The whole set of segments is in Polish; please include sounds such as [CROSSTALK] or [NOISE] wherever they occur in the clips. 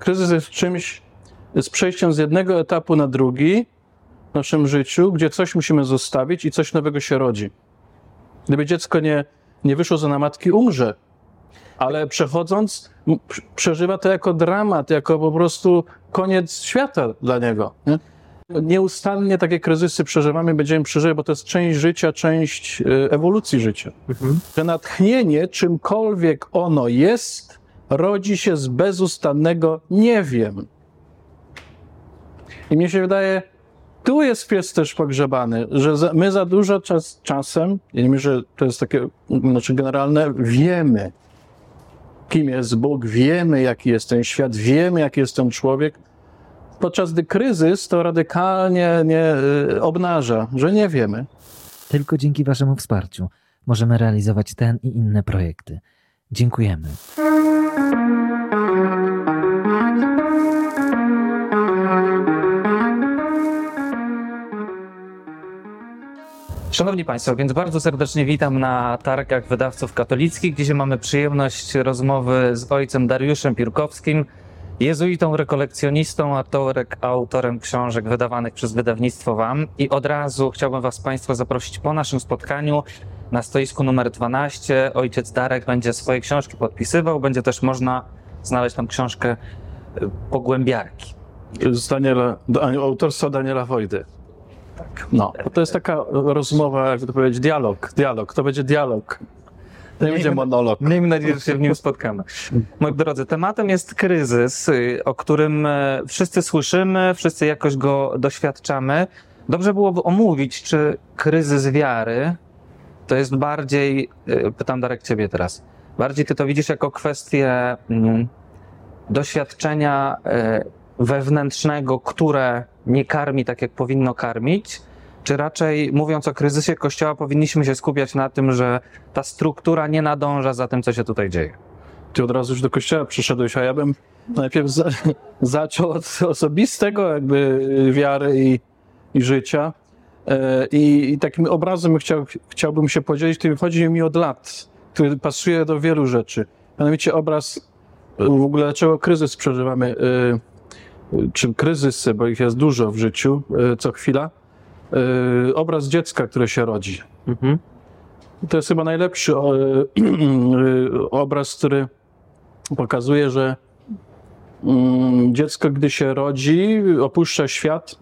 kryzys jest czymś, jest przejściem z jednego etapu na drugi w naszym życiu, gdzie coś musimy zostawić i coś nowego się rodzi. Gdyby dziecko nie, nie wyszło za matki, umrze. Ale przechodząc, przeżywa to jako dramat, jako po prostu koniec świata dla niego. Nie? Nieustannie takie kryzysy przeżywamy, będziemy przeżywać, bo to jest część życia, część y, ewolucji życia. Że natchnienie, czymkolwiek ono jest, rodzi się z bezustannego nie wiem. I mnie się wydaje, tu jest pies też pogrzebany, że my za dużo czas, czasem, ja nie wiem, że to jest takie, znaczy generalne, wiemy, kim jest Bóg, wiemy, jaki jest ten świat, wiemy, jaki jest ten człowiek, podczas gdy kryzys to radykalnie nie y, obnaża, że nie wiemy. Tylko dzięki Waszemu wsparciu możemy realizować ten i inne projekty. Dziękujemy. Szanowni Państwo, więc bardzo serdecznie witam na targach wydawców katolickich. Dzisiaj mamy przyjemność rozmowy z ojcem Dariuszem Piórkowskim, jezuitą, rekolekcjonistą, autorek, autorem książek wydawanych przez wydawnictwo WAM. I od razu chciałbym Was Państwa zaprosić po naszym spotkaniu na stoisku numer 12. Ojciec Darek będzie swoje książki podpisywał, będzie też można znaleźć tam książkę y, Pogłębiarki. Z Daniela, autorstwa Daniela Wojdy. No, bo to jest taka rozmowa, jakby to powiedzieć, dialog, dialog, to będzie dialog. To nie będzie monolog. Miejmy nadzieję, że się w nim spotkamy. Moi drodzy, tematem jest kryzys, y, o którym e, wszyscy słyszymy, wszyscy jakoś go doświadczamy. Dobrze byłoby omówić, czy kryzys wiary to jest bardziej, y, pytam Darek ciebie teraz, bardziej ty to widzisz jako kwestię mm, doświadczenia e, wewnętrznego, które nie karmi tak, jak powinno karmić, czy raczej mówiąc o kryzysie Kościoła, powinniśmy się skupiać na tym, że ta struktura nie nadąża za tym, co się tutaj dzieje? Ty od razu już do kościoła przyszedłeś, a ja bym najpierw za, [LAUGHS] zaczął od osobistego jakby wiary i, i życia. E, I, I takim obrazem chciał, chciałbym się podzielić, który chodzi mi od lat, który pasuje do wielu rzeczy. Mianowicie obraz e, w ogóle dlaczego kryzys przeżywamy, e, czy kryzysy, bo ich jest dużo w życiu, co chwila. Obraz dziecka, które się rodzi. To jest chyba najlepszy [CLEARS THROAT] obraz, który pokazuje, że mm, dziecko, gdy się rodzi, opuszcza świat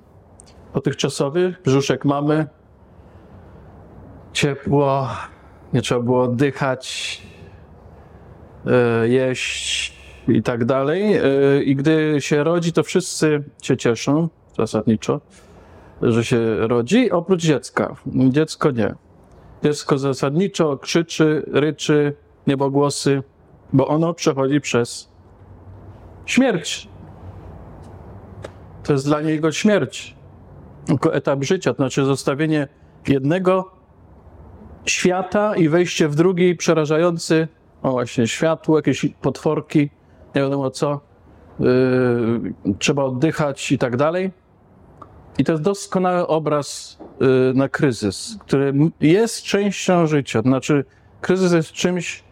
dotychczasowy, brzuszek mamy, ciepło, nie trzeba było oddychać, e, jeść i tak dalej. E, I gdy się rodzi, to wszyscy się cieszą zasadniczo, że się rodzi, oprócz dziecka. Dziecko nie. Dziecko zasadniczo krzyczy, ryczy, niebogłosy, bo ono przechodzi przez śmierć. To jest dla niego śmierć. Tylko etap życia, to znaczy zostawienie jednego świata i wejście w drugi przerażający, o właśnie, światło, jakieś potworki, nie wiadomo co, yy, trzeba oddychać i tak dalej. I to jest doskonały obraz y, na kryzys, który jest częścią życia. To znaczy, kryzys jest czymś,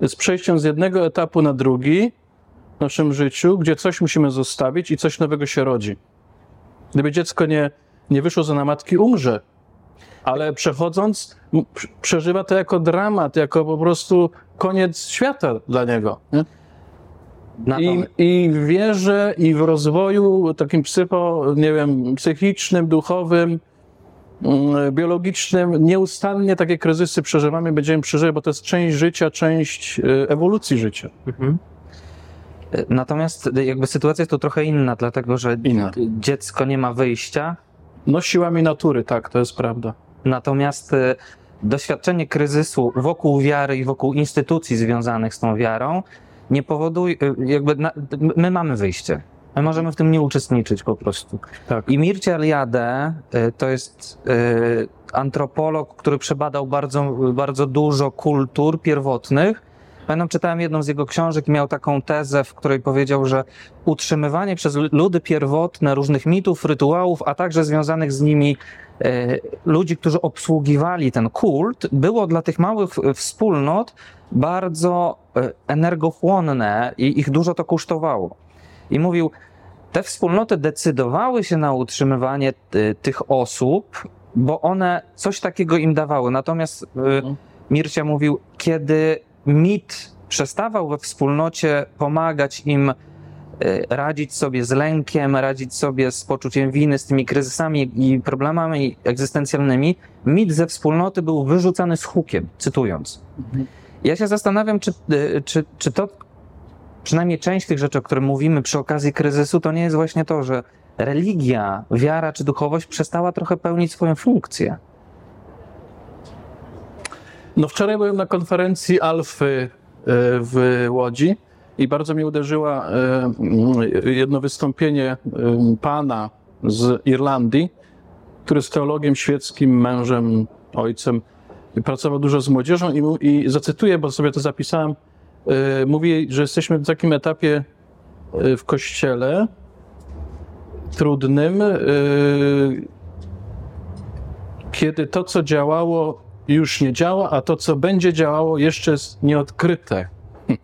jest przejściem z jednego etapu na drugi w naszym życiu, gdzie coś musimy zostawić i coś nowego się rodzi. Gdyby dziecko nie, nie wyszło za matki, umrze. Ale przechodząc, przeżywa to jako dramat, jako po prostu koniec świata dla niego. Nie? I, I w wierze, i w rozwoju takim psycho, nie wiem, psychicznym, duchowym, mm, biologicznym, nieustannie takie kryzysy przeżywamy, będziemy przeżywać, bo to jest część życia, część y, ewolucji życia. Natomiast jakby sytuacja jest tu trochę inna, dlatego że Inna. dziecko nie ma wyjścia, No siłami natury, tak, to jest prawda. natomiast e, doświadczenie kryzysu wokół wiary i wokół instytucji związanych z tą wiarą nie powoduje, e, jakby na, my mamy wyjście. My możemy w tym nie uczestniczyć po prostu. Tak. I Mircea Eliade y, to jest y, antropolog, który przebadał bardzo, bardzo dużo kultur pierwotnych. Pamiętam, czytałem jedną z jego książek i miał taką tezę, w której powiedział, że utrzymywanie przez ludy pierwotne różnych mitów, rytuałów, a także związanych z nimi y, ludzi, którzy obsługiwali ten kult, było dla tych małych y, wspólnot bardzo y, energochłonne i ich dużo to kosztowało. i mówił, te wspólnoty decydowały się na utrzymywanie y, tych osób, bo one coś takiego im dawały. Natomiast y, Mircia mówił, kiedy mit przestawał we wspólnocie pomagać im y, radzić sobie z lękiem, radzić sobie z poczuciem winy, z tymi kryzysami i problemami egzystencjalnymi, mit ze wspólnoty był wyrzucany z hukiem, cytując. Ja się zastanawiam, czy, y, czy, czy to, przynajmniej część tych rzeczy, o których mówimy przy okazji kryzysu, to nie jest właśnie to, że religia, wiara czy duchowość przestała trochę pełnić swoją funkcję. No wczoraj byłem na konferencji Alfy e, w Łodzi i bardzo mnie uderzyła e, jedno wystąpienie e, pana z Irlandii, który jest teologiem świeckim, mężem, ojcem, pracował dużo z młodzieżą i, i zacytuję, bo sobie to zapisałem, mówi, że jesteśmy w takim etapie w kościele trudnym, kiedy to, co działało, już nie działa, a to, co będzie działało, jeszcze jest nieodkryte. [LAUGHS]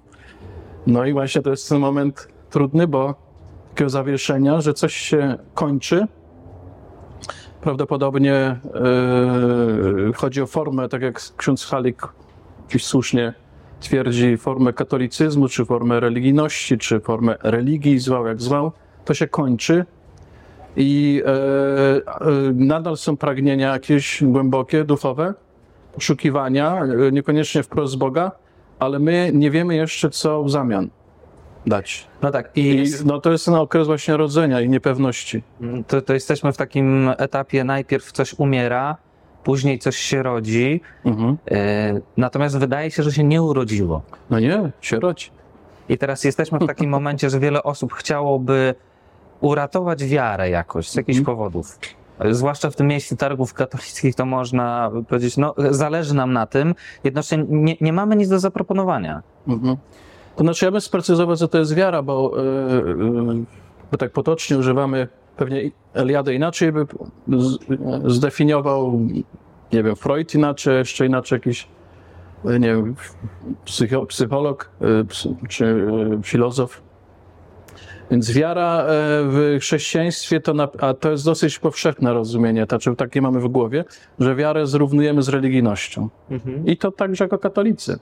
No i właśnie to jest ten moment trudny, bo takiego zawieszenia, że coś się kończy. Prawdopodobnie yy, chodzi o formę, tak jak ksiądz Halik dziś słusznie twierdzi, formę katolicyzmu, czy formę religijności, czy formę religii, zwał jak zwał. To się kończy, i e, e, nadal są pragnienia jakieś głębokie, duchowe, poszukiwania, e, niekoniecznie wprost z Boga, ale my nie wiemy jeszcze, co w zamian dać. No tak, i, I no, to jest ten okres właśnie rodzenia i niepewności. to, to jesteśmy w takim etapie, najpierw coś umiera, później coś się rodzi, Mhm. e, natomiast wydaje się, że się nie urodziło. No nie, się rodzi. I teraz jesteśmy w takim momencie, że wiele osób chciałoby uratować wiarę jakoś z jakichś Mhm. powodów. Zwłaszcza w tym miejscu targów katolickich to można powiedzieć, no zależy nam na tym, jednocześnie nie, nie mamy nic do zaproponowania. Mhm. To znaczy, ja bym sprecyzował, co to jest wiara, bo, e, e, bo tak potocznie używamy, pewnie Eliade inaczej by z, zdefiniował, nie wiem, Freud inaczej, jeszcze inaczej jakiś, e, nie wiem, psycho, psycholog psy, czy filozof. Więc wiara e, w chrześcijaństwie to, na, a to jest dosyć powszechne rozumienie, znaczy takie mamy w głowie, że wiarę zrównujemy z religijnością. I to także jako katolicy.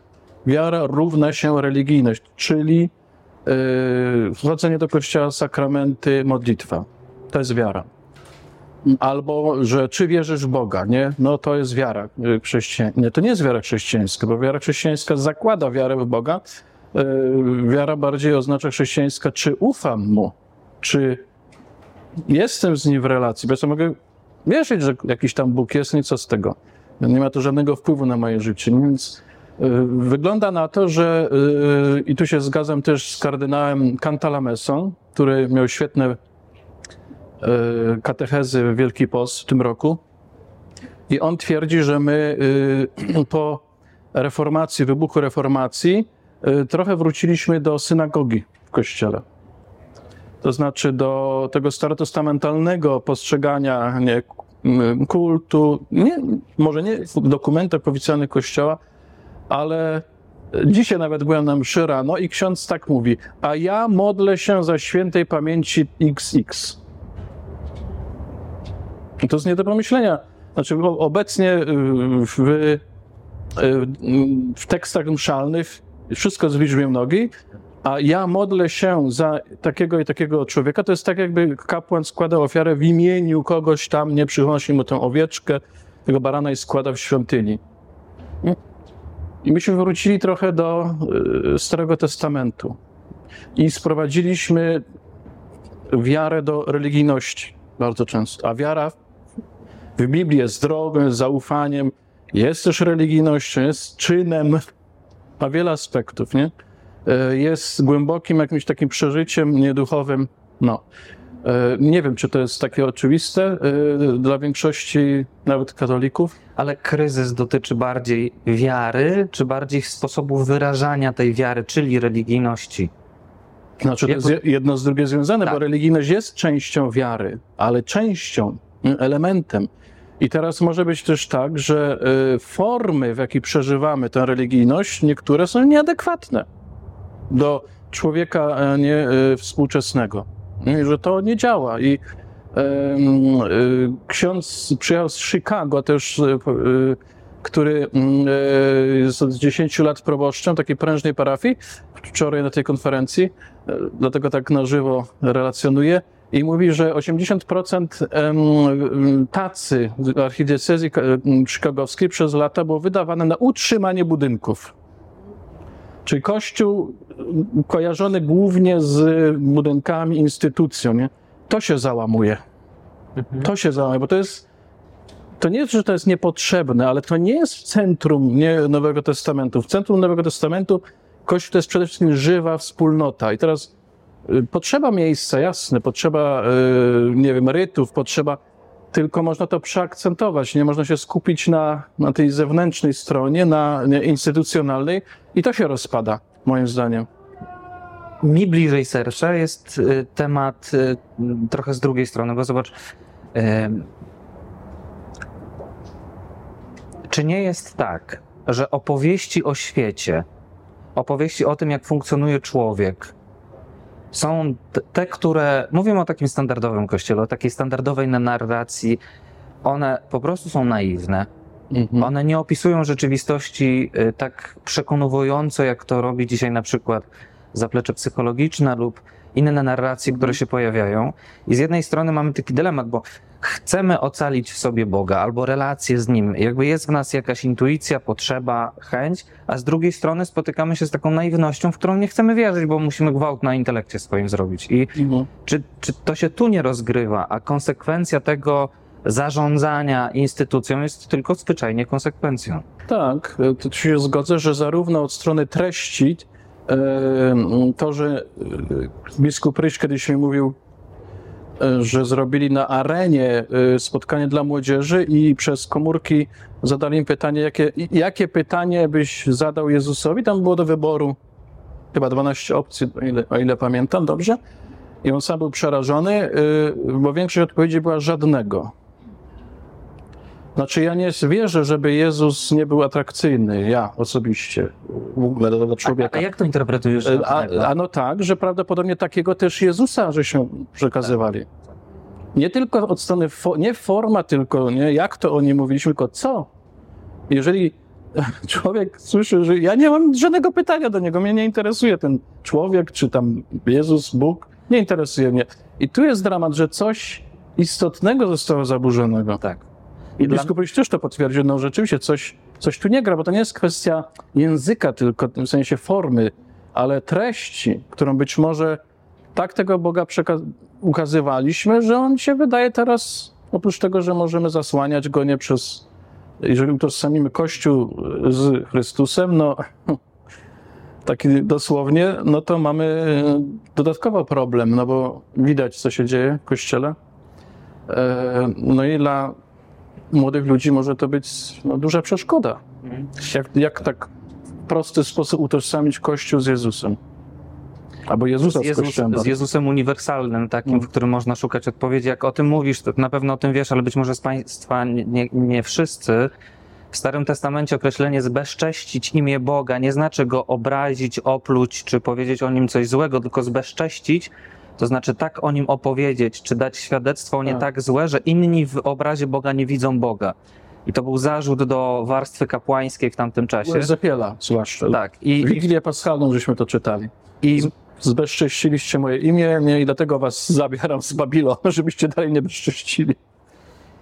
Wiara równa się religijność, czyli yy, wchodzenie do kościoła, sakramenty, modlitwa. To jest wiara. Albo, że czy wierzysz w Boga, nie? No to jest wiara yy, chrześcijańska. Nie, to nie jest wiara chrześcijańska, bo wiara chrześcijańska zakłada wiarę w Boga. Yy, wiara bardziej oznacza chrześcijańska, czy ufam Mu, czy jestem z Nim w relacji, bo ja mogę wierzyć, że jakiś tam Bóg jest, no i co z tego? Nie ma to żadnego wpływu na moje życie, więc y, wygląda na to, że y, i tu się zgadzam też z kardynałem Cantalamessą, który miał świetne katechezy Wielki Post w tym roku. I on twierdzi, że my [CLEARS THROAT] po reformacji, wybuchu reformacji trochę wróciliśmy do synagogi w kościele. To znaczy do tego starotestamentalnego postrzegania nie, kultu, nie, może nie w dokumentach oficjalnych Kościoła, ale dzisiaj nawet byłem na mszy rano i ksiądz tak mówi, a ja modlę się za świętej pamięci XX. To jest nie do pomyślenia. Znaczy obecnie y, w, y, w tekstach mszalnych wszystko z liczbie mnogiej, a ja modlę się za takiego i takiego człowieka, to jest tak, jakby kapłan składał ofiarę w imieniu kogoś tam, nie przynosi mu tę owieczkę, tego barana i składa w świątyni. I myśmy wrócili trochę do y, Starego Testamentu i sprowadziliśmy wiarę do religijności bardzo często. A wiara w Biblii jest drogą, jest zaufaniem, jest też religijnością, jest czynem, ma wiele aspektów, nie? E, jest głębokim jakimś takim przeżyciem nieduchowym. No. E, Nie wiem, czy to jest takie oczywiste e, dla większości nawet katolików. Ale kryzys dotyczy bardziej wiary, czy bardziej sposobu wyrażania tej wiary, czyli religijności? Znaczy, to jest jedno z drugie związane, Tak. bo religijność jest częścią wiary, ale częścią, elementem. I teraz może być też tak, że y, formy, w jakich przeżywamy tę religijność, niektóre są nieadekwatne do człowieka, nie e, współczesnego. I że to nie działa. I e, ksiądz przyjechał z Chicago też, który jest od 10 lat proboszczem takiej prężnej parafii, wczoraj na tej konferencji, dlatego tak na żywo relacjonuje. I mówi, że 80% em, tacy w archidiecezji em, chicagowskiej przez lata było wydawane na utrzymanie budynków. Czyli kościół kojarzony głównie z budynkami, instytucją, nie? To się załamuje. To się załamuje, bo to jest. To nie jest, że to jest niepotrzebne, ale to nie jest w centrum nie, Nowego Testamentu. W centrum Nowego Testamentu Kościół to jest przede wszystkim żywa wspólnota. I teraz potrzeba miejsca, jasne, potrzeba, y, nie wiem, rytów, potrzeba, tylko można to przeakcentować. Nie można się skupić na, na tej zewnętrznej stronie, na instytucjonalnej i to się rozpada, moim zdaniem. Mi bliżej serca jest y, temat y, trochę z drugiej strony, bo zobacz, czy nie jest tak, że opowieści o świecie, opowieści o tym, jak funkcjonuje człowiek, są te, które, mówimy o takim standardowym kościele, o takiej standardowej narracji, one po prostu są naiwne, Mhm. one nie opisują rzeczywistości y, tak przekonująco, jak to robi dzisiaj na przykład zaplecze psychologiczne lub inne narracje, które się pojawiają. I z jednej strony mamy taki dylemat, bo chcemy ocalić w sobie Boga albo relację z Nim. Jakby jest w nas jakaś intuicja, potrzeba, chęć, a z drugiej strony spotykamy się z taką naiwnością, w którą nie chcemy wierzyć, bo musimy gwałt na intelekcie swoim zrobić. I Mhm. czy, czy to się tu nie rozgrywa, a konsekwencja tego zarządzania instytucją jest tylko zwyczajnie konsekwencją? Tak, e, to się zgodzę, że zarówno od strony treści, to, że e, biskup Ryś kiedyś mi mówił, e, że zrobili na arenie e, spotkanie dla młodzieży i przez komórki zadali im pytanie, jakie, jakie pytanie byś zadał Jezusowi. Tam było do wyboru chyba 12 opcji, o ile, o ile pamiętam dobrze. I on sam był przerażony, bo większość odpowiedzi była żadnego. Znaczy ja nie wierzę, żeby Jezus nie był atrakcyjny, ja osobiście, w ogóle dla, dla A, człowieka. a jak to interpretujesz? E, A, a no tak, że prawdopodobnie takiego też Jezusa, że się przekazywali. Nie tylko od strony, fo, nie forma tylko, nie jak to o nim mówiliśmy, tylko co. Jeżeli [LAUGHS] człowiek słyszy, że ja nie mam żadnego pytania do niego, mnie nie interesuje ten człowiek, czy tam Jezus, Bóg, nie interesuje mnie. I tu jest dramat, że coś istotnego zostało zaburzonego. tak. I biskup Ryś też to potwierdził, no rzeczywiście coś, coś tu nie gra, bo to nie jest kwestia języka tylko, w sensie formy, ale treści, którą być może tak tego Boga ukazywaliśmy, że on się wydaje teraz, oprócz tego, że możemy zasłaniać go nie przez, jeżeli utożsamimy Kościół z Chrystusem, no [LAUGHS] taki dosłownie, no to mamy dodatkowo problem, no bo widać, co się dzieje w Kościele. E, No i dla młodych ludzi może to być no, duża przeszkoda. Jak, jak tak w prosty sposób utożsamić Kościół z Jezusem? Albo Jezusa Z, Jezus, z Jezusem uniwersalnym, takim, No. w którym można szukać odpowiedzi. Jak o tym mówisz, to na pewno o tym wiesz, ale być może z Państwa nie, nie, nie wszyscy. W Starym Testamencie określenie zbezcześcić imię Boga nie znaczy go obrazić, opluć, czy powiedzieć o nim coś złego, tylko zbezcześcić to znaczy tak o nim opowiedzieć, czy dać świadectwo nie Tak. tak złe, że inni w obrazie Boga nie widzą Boga. I to był zarzut do warstwy kapłańskiej w tamtym czasie. Zapiela zwłaszcza. Tak. I, Wigilię Paschalną żeśmy to czytali. i, Zbezcześciliście moje imię nie, i dlatego was zabieram z Babilonu, [LAUGHS] żebyście dalej nie bezcześcili.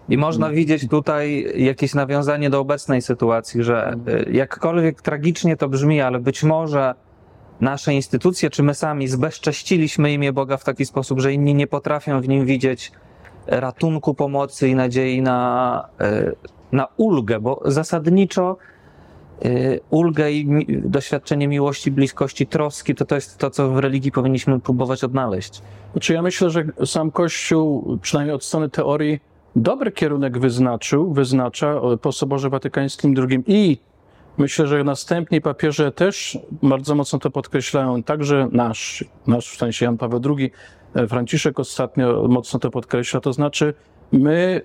I można widzieć tutaj jakieś nawiązanie do obecnej sytuacji, że y, jakkolwiek tragicznie to brzmi, ale być może nasze instytucje, czy my sami zbezcześciliśmy imię Boga w taki sposób, że inni nie potrafią w nim widzieć ratunku, pomocy i nadziei na, y, na ulgę, bo zasadniczo y, ulgę i doświadczenie miłości, bliskości, troski, to to jest to, co w religii powinniśmy próbować odnaleźć. Znaczy ja myślę, że sam Kościół, przynajmniej od strony teorii, dobry kierunek wyznaczył, wyznacza o- po Soborze Watykańskim II i myślę, że następni papieże też bardzo mocno to podkreślają, także nasz, nasz w sensie Jan Paweł II, e, Franciszek ostatnio mocno to podkreśla, to znaczy my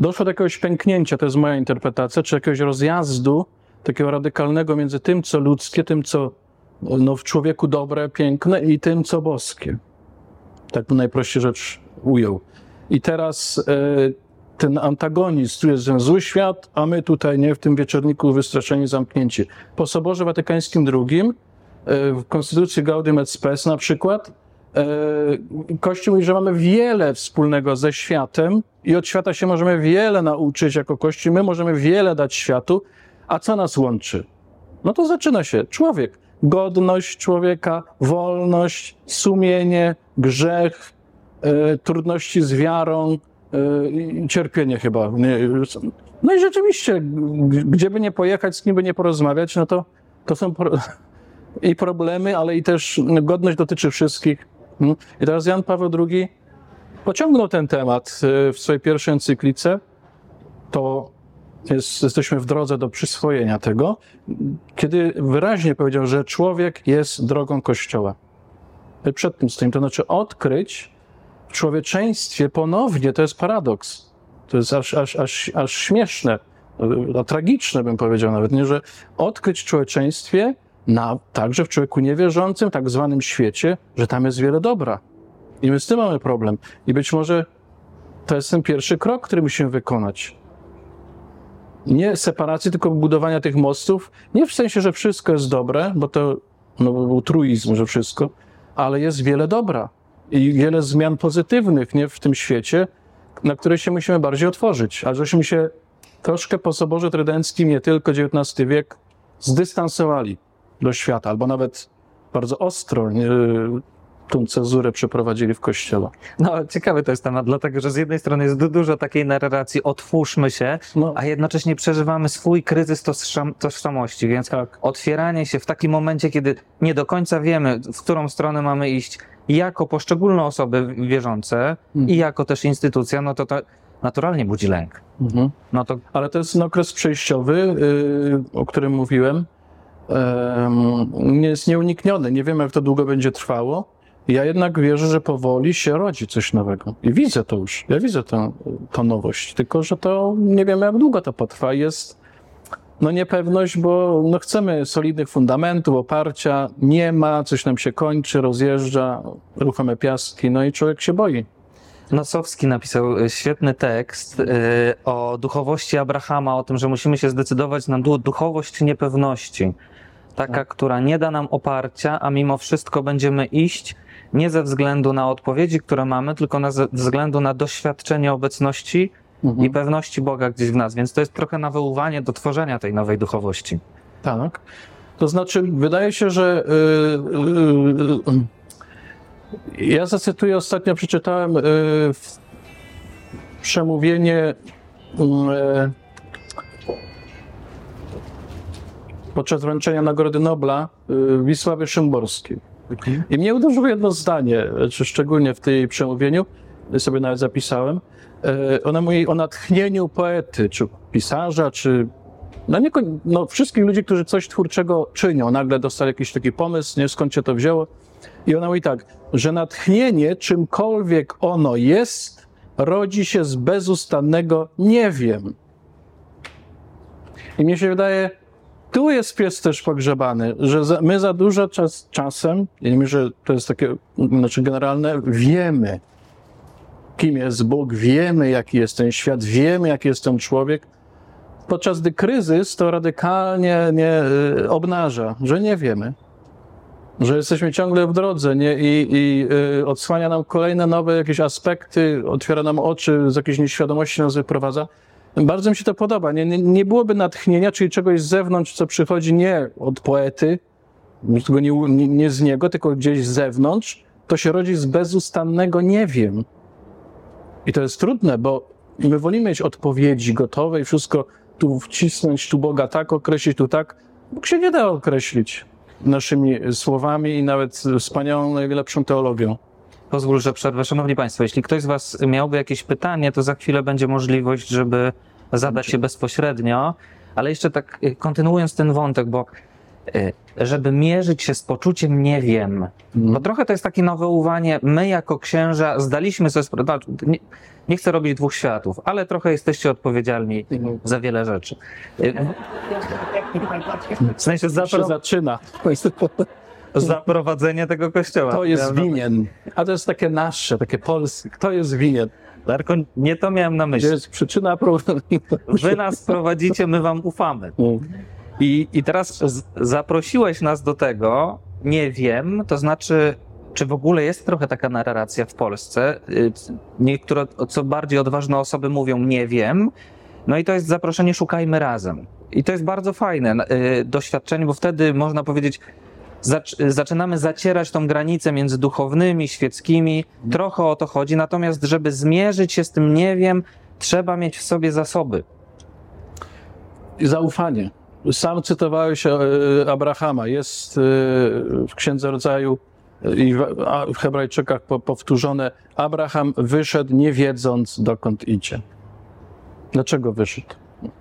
doszło do jakiegoś pęknięcia, to jest moja interpretacja, czy jakiegoś rozjazdu takiego radykalnego między tym, co ludzkie, tym, co no, w człowieku dobre, piękne i tym, co boskie. Tak bym najprościej rzecz ujął. I teraz e, ten antagonizm, tu jest ten zły świat, a my tutaj nie w tym wieczorniku wystraszeni, zamknięci. Po Soborze Watykańskim II, e, w Konstytucji Gaudium et Spes na przykład, e, Kościół mówi, że mamy wiele wspólnego ze światem i od świata się możemy wiele nauczyć jako Kościół, my możemy wiele dać światu, a co nas łączy? No to zaczyna się człowiek. Godność człowieka, wolność, sumienie, grzech, e, trudności z wiarą, cierpienie chyba. No i rzeczywiście, gdzie by nie pojechać, z kim by nie porozmawiać, no to, to są pro, [LAUGHS] i problemy, ale i też no, godność dotyczy wszystkich. Mm. I teraz Jan Paweł II pociągnął ten temat e, w swojej pierwszej encyklice. To jest, jesteśmy w drodze do przyswojenia tego, kiedy wyraźnie powiedział, że człowiek jest drogą Kościoła. Przed tym stoimy, to znaczy odkryć człowieczeństwie ponownie, to jest paradoks. To jest aż, aż, aż, aż śmieszne, a tragiczne bym powiedział nawet, nie? że odkryć w człowieczeństwie, na, także w człowieku niewierzącym, tak zwanym świecie, że tam jest wiele dobra. I my z tym mamy problem. I być może to jest ten pierwszy krok, który musimy wykonać nie separacji, tylko budowania tych mostów. Nie w sensie, że wszystko jest dobre, bo to no, był truizm, że wszystko, ale jest wiele dobra i wiele zmian pozytywnych nie, w tym świecie, na które się musimy bardziej otworzyć. A żeśmy się troszkę po Soborze Trydenckim, nie tylko XIX wiek, zdystansowali do świata, albo nawet bardzo ostro nie, tą cezurę przeprowadzili w kościele. No, ciekawy to jest temat, dlatego że z jednej strony jest du- dużo takiej narracji, otwórzmy się, No, a jednocześnie przeżywamy swój kryzys tożsam- tożsamości, więc tak. otwieranie się w takim momencie, kiedy nie do końca wiemy, w którą stronę mamy iść, jako poszczególne osoby wierzące Mhm. i jako też instytucja, no to to naturalnie budzi lęk. Mhm. No to Ale to jest ten okres przejściowy, yy, o którym mówiłem. Em, nie jest nieunikniony. Nie wiemy, jak to długo będzie trwało. Ja jednak wierzę, że powoli się rodzi coś nowego. I widzę to już. Ja widzę tę, tę nowość. Tylko, że to nie wiemy, jak długo to potrwa. Jest no niepewność, bo no chcemy solidnych fundamentów, oparcia. Nie ma, coś nam się kończy, rozjeżdża, ruchome piastki. No i człowiek się boi. Nosowski napisał e, świetny tekst e, o duchowości Abrahama, o tym, że musimy się zdecydować na du- duchowość niepewności. Taka, która nie da nam oparcia, a mimo wszystko będziemy iść nie ze względu na odpowiedzi, które mamy, tylko na ze względu na doświadczenie obecności Mhm. i pewności Boga gdzieś w nas. Więc to jest trochę nawoływanie do tworzenia tej nowej duchowości. Tak. To znaczy, wydaje się, że. Yy, yy, ja zacytuję ostatnio, przeczytałem przemówienie podczas wręczenia Nagrody Nobla Wisławy Szymborskiej. I mnie uderzyło jedno zdanie, czy szczególnie w tej przemówieniu, sobie nawet zapisałem. Yy, Ona mówi o natchnieniu poety, czy pisarza, czy no, nie, no wszystkich ludzi, którzy coś twórczego czynią, nagle dostali jakiś taki pomysł, nie skąd się to wzięło. I ona mówi tak, że natchnienie, czymkolwiek ono jest, rodzi się z bezustannego nie wiem. I mnie się wydaje, tu jest pies też pogrzebany, że za, my za dużo czas, czasem, ja nie mówię, że to jest takie, znaczy generalne, wiemy, kim jest Bóg, wiemy, jaki jest ten świat, wiemy, jaki jest ten człowiek, podczas gdy kryzys to radykalnie nie y, obnaża, że nie wiemy, że jesteśmy ciągle w drodze nie? i, i y, odsłania nam kolejne nowe jakieś aspekty, otwiera nam oczy, z jakiejś nieświadomości nas wyprowadza. Bardzo mi się to podoba. Nie, nie, nie byłoby natchnienia, czyli czegoś z zewnątrz, co przychodzi nie od poety, nie, nie z niego, tylko gdzieś z zewnątrz, to się rodzi z bezustannego nie wiem. I to jest trudne, bo my wolimy mieć odpowiedzi gotowe i wszystko tu wcisnąć, tu Boga tak określić, tu tak. Bóg się nie da określić naszymi słowami i nawet wspaniałą, najlepszą teologią. Pozwól, że przerwę. Szanowni Państwo, jeśli ktoś z Was miałby jakieś pytanie, to za chwilę będzie możliwość, żeby zadać je bezpośrednio. Ale jeszcze tak kontynuując ten wątek, bo żeby mierzyć się z poczuciem nie wiem, bo trochę to jest takie nawoływanie, my jako księża zdaliśmy sobie sprawę, nie, nie chcę robić dwóch światów, ale trochę jesteście odpowiedzialni za wiele rzeczy. Y, W sensie za Zawsze to, zaczyna. za prowadzenie tego kościoła. Kto jest winien? A to jest takie nasze, takie polskie. Kto jest winien? Darko, nie to miałem na Gdzie myśli. jest przyczyna problemu? Wy nas prowadzicie, my wam ufamy. I, I teraz z, zaprosiłeś nas do tego, nie wiem, to znaczy, czy w ogóle jest trochę taka narracja w Polsce. Y, Niektóre, co bardziej odważne osoby mówią, nie wiem. No i to jest zaproszenie Szukajmy Razem. I to jest bardzo fajne y, doświadczenie, bo wtedy można powiedzieć, zac- zaczynamy zacierać tą granicę między duchownymi, świeckimi. Trochę o to chodzi, natomiast żeby zmierzyć się z tym nie wiem, trzeba mieć w sobie zasoby. Zaufanie. Sam cytowałeś e, Abrahama. Jest e, w Księdze Rodzaju e, i w, Hebrajczykach po, powtórzone: Abraham wyszedł nie wiedząc, dokąd idzie. Dlaczego wyszedł?